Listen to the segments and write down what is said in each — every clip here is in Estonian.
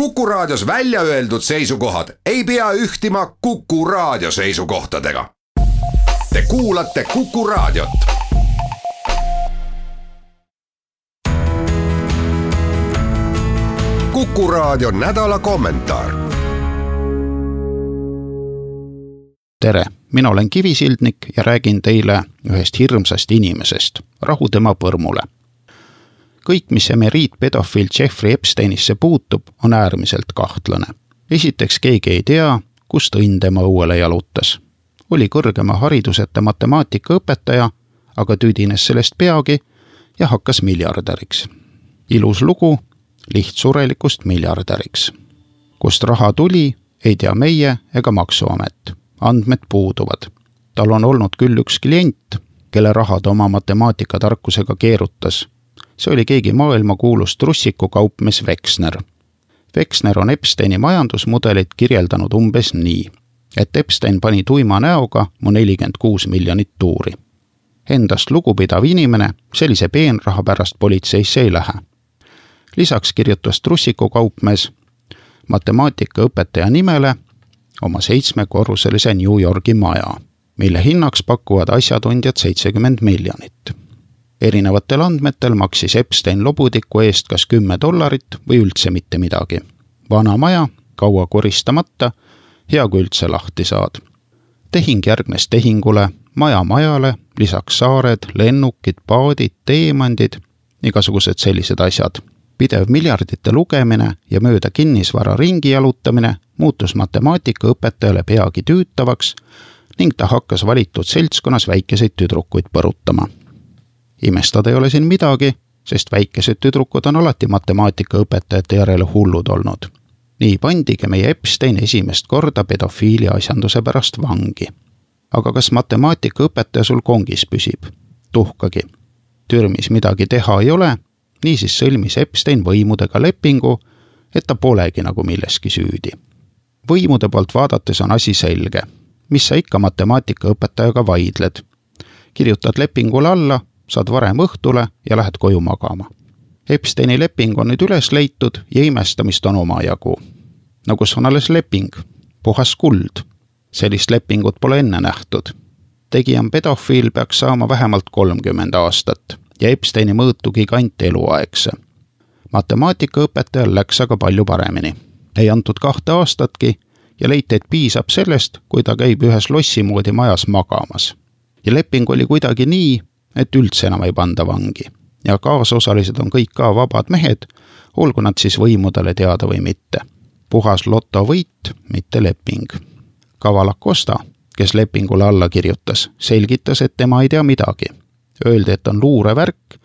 Kuku Raadios välja öeldud seisukohad ei pea ühtima Kuku Raadio seisukohtadega. Te kuulate Kuku Raadiot. kuku Raadio nädala kommentaar. tere, mina olen Kivisildnik ja räägin teile ühest hirmsast inimesest, rahu tema põrmule kõik, mis emeriitpedofiil Jeffrey Epsteinisse puutub, on äärmiselt kahtlane. esiteks, keegi ei tea, kust õnn tema õuele jalutas. oli kõrgema hariduseta matemaatikaõpetaja, aga tüdines sellest peagi ja hakkas miljardäriks. ilus lugu lihtsurelikust miljardäriks. kust raha tuli, ei tea meie ega Maksuamet. andmed puuduvad. tal on olnud küll üks klient, kelle raha ta oma matemaatika-tarkusega keerutas see oli keegi maailmakuulus trussikukaupmees Veksner. Veksner on Epsteini majandusmudelit kirjeldanud umbes nii, et Epstein pani tuima näoga mu nelikümmend kuus miljonit tuuri. Endast lugupidav inimene sellise peenraha pärast politseisse ei lähe. lisaks kirjutas trussikukaupmees matemaatikaõpetaja nimele oma seitsmekorruselise New Yorgi maja, mille hinnaks pakuvad asjatundjad seitsekümmend miljonit erinevatel andmetel maksis Epstein lobutiku eest kas kümme dollarit või üldse mitte midagi. vana maja, kaua koristamata, hea kui üldse lahti saad. tehing järgnes tehingule, maja majale, lisaks saared, lennukid, paadid, teemandid, igasugused sellised asjad. pidev miljardite lugemine ja mööda kinnisvara ringi jalutamine muutus matemaatikaõpetajale peagi tüütavaks ning ta hakkas valitud seltskonnas väikeseid tüdrukuid põrutama imestada ei ole siin midagi, sest väikesed tüdrukud on alati matemaatikaõpetajate järele hullud olnud. nii pandigi meie Epstein esimest korda pedofiilia asjanduse pärast vangi. aga kas matemaatikaõpetaja sul kongis püsib? tuhkagi. türmis midagi teha ei ole, niisiis sõlmis Epstein võimudega lepingu, et ta polegi nagu milleski süüdi. võimude poolt vaadates on asi selge. mis sa ikka matemaatikaõpetajaga vaidled? kirjutad lepingule alla saad varem õhtule ja lähed koju magama. Epsteini leping on nüüd üles leitud ja imestamist on omajagu. no kus on alles leping? puhas kuld. sellist lepingut pole enne nähtud. tegija pedofiil peaks saama vähemalt kolmkümmend aastat ja Epsteini mõõtu gigant eluaegse. matemaatikaõpetajal läks aga palju paremini. ei antud kahte aastatki ja leiti, et piisab sellest, kui ta käib ühes lossi moodi majas magamas. ja leping oli kuidagi nii, et üldse enam ei panda vangi. ja kaasosalised on kõik ka vabad mehed, olgu nad siis võimudele teada või mitte. puhas lotovõit, mitte leping. Kaval Acosta, kes lepingule alla kirjutas, selgitas, et tema ei tea midagi. Öeldi, et on luurevärk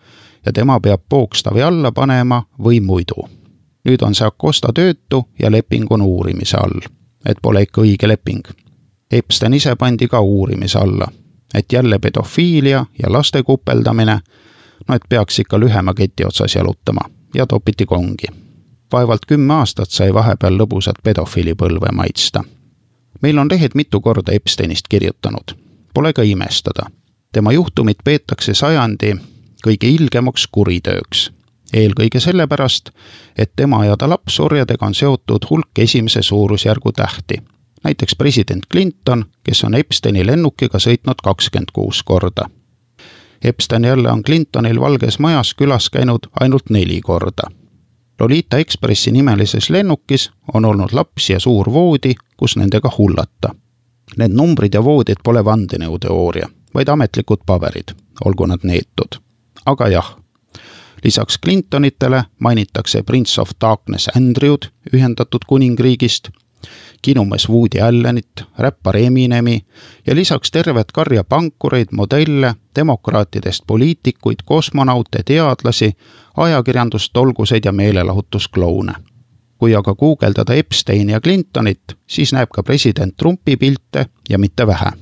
ja tema peab pookstavi alla panema või muidu. nüüd on see Acosta töötu ja leping on uurimise all, et pole ikka õige leping. Epstein ise pandi ka uurimise alla et jälle pedofiilia ja laste kupeldamine, no et peaks ikka lühema keti otsas jalutama ja topiti kongi. vaevalt kümme aastat sai vahepeal lõbusat pedofiilipõlve maitsta. meil on lehed mitu korda Epsteinist kirjutanud, pole ka imestada. tema juhtumit peetakse sajandi kõige ilgemaks kuritööks eelkõige sellepärast, et tema ja ta lapsorjadega on seotud hulk esimese suurusjärgu tähti näiteks president Clinton, kes on Epsteini lennukiga sõitnud kakskümmend kuus korda. Epstein jälle on Clintonil Valges Majas külas käinud ainult neli korda. Lolita Expressi nimelises lennukis on olnud laps ja suur voodi, kus nendega hullata. Need numbrid ja voodid pole vandenõuteooria, vaid ametlikud paberid, olgu nad neetud. aga jah, lisaks Clintonitele mainitakse Prince of Darkness Andrewd Ühendatud Kuningriigist kinumees Woody Allenit, räppar Eminemi ja lisaks tervet karja pankureid, modelle, demokraatidest poliitikuid, kosmonaute, teadlasi, ajakirjandustolguseid ja meelelahutuskloune. kui aga guugeldada Epsteini ja Clintonit, siis näeb ka president Trumpi pilte ja mitte vähe.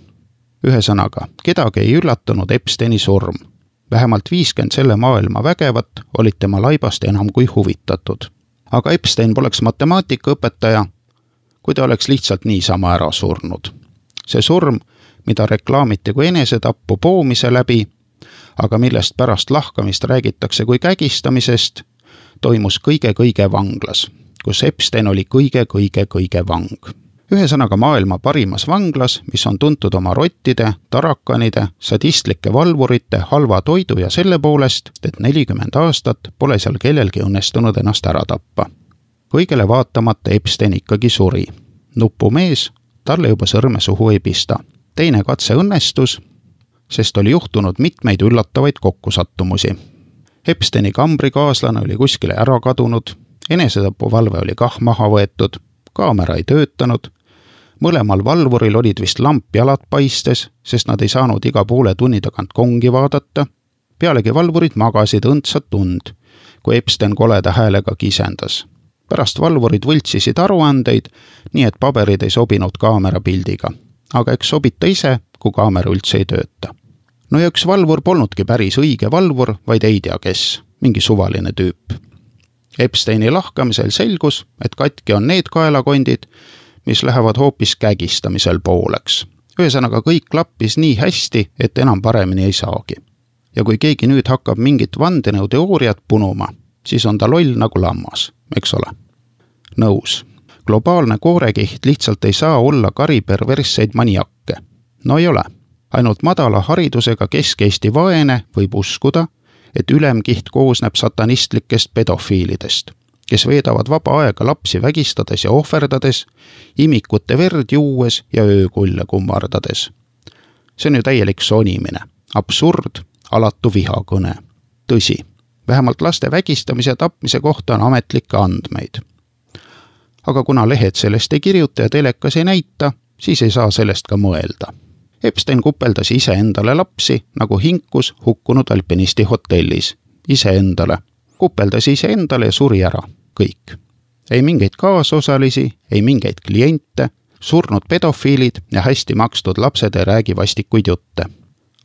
ühesõnaga, kedagi ei üllatanud Epsteini surm. vähemalt viiskümmend selle maailma vägevat olid tema laibast enam kui huvitatud aga Epstein poleks matemaatikaõpetaja kui ta oleks lihtsalt niisama ära surnud. see surm, mida reklaamiti kui enesetappu poomise läbi, aga millest pärast lahkamist räägitakse kui kägistamisest, toimus kõige-kõige vanglas, kus Epstein oli kõige-kõige-kõige vang. ühesõnaga maailma parimas vanglas, mis on tuntud oma rottide, tarakanide, sadistlike valvurite, halva toidu ja selle poolest, et nelikümmend aastat pole seal kellelgi õnnestunud ennast ära tappa. Kõigele vaatamata Epstein ikkagi suri. nupumees talle juba sõrme suhu ei pista. teine katse õnnestus, sest oli juhtunud mitmeid üllatavaid kokkusattumusi. Epsteini kambrikaaslane oli kuskile ära kadunud, enesetapuvalve oli kah maha võetud, kaamera ei töötanud, mõlemal valvuril olid vist lampjalad paistes, sest nad ei saanud iga poole tunni tagant kongi vaadata, pealegi valvurid magasid õndsat und, kui Epstein koleda häälega kisendas. Pärast valvurid võltsisid aruandeid, nii et paberid ei sobinud kaamera pildiga. aga eks sobita ise, kui kaamera üldse ei tööta. no ja üks valvur polnudki päris õige valvur, vaid ei tea kes, mingi suvaline tüüp Epsteini lahkamisel selgus, et katki on need kaelakondid, mis lähevad hoopis kägistamisel pooleks. ühesõnaga, kõik klappis nii hästi, et enam paremini ei saagi. ja kui keegi nüüd hakkab mingit vandenõuteooriat punuma, siis on ta loll nagu lammas, eks ole. nõus. globaalne koorekiht lihtsalt ei saa olla kari perversseid maniakke. no ei ole. ainult madala haridusega Kesk-Eesti vaene võib uskuda, et ülemkiht koosneb satanistlikest pedofiilidest, kes veedavad vaba aega lapsi vägistades ja ohverdades, imikute verd juues ja öökulle kummardades. see on ju täielik sonimine, absurd, alatu vihakõne. tõsi, vähemalt laste vägistamise ja tapmise kohta on ametlikke andmeid. aga kuna lehed sellest ei kirjuta ja telekas ei näita, siis ei saa sellest ka mõelda Epstein kupeldas iseendale lapsi nagu hinkus hukkunud alpinisti hotellis. iseendale. kupeldas iseendale ja suri ära, kõik. ei mingeid kaasosalisi, ei mingeid kliente, surnud pedofiilid ja hästi makstud lapsed ei räägi vastikuid jutte.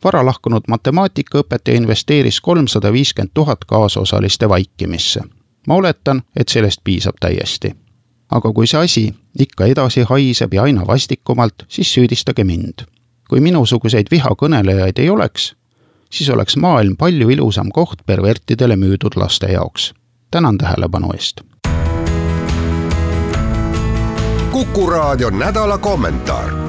Vara lahkunud matemaatikaõpetaja investeeris kolmsada viiskümmend tuhat kaasosaliste vaikimisse. ma oletan, et sellest piisab täiesti aga kui see asi ikka edasi haiseb ja aina vastikumalt, siis süüdistage mind kui minusuguseid vihakõnelejaid ei oleks, siis oleks maailm palju ilusam koht pervertidele müüdud laste jaoks. tänan tähelepanu eest. kuku raadio nädala kommentaar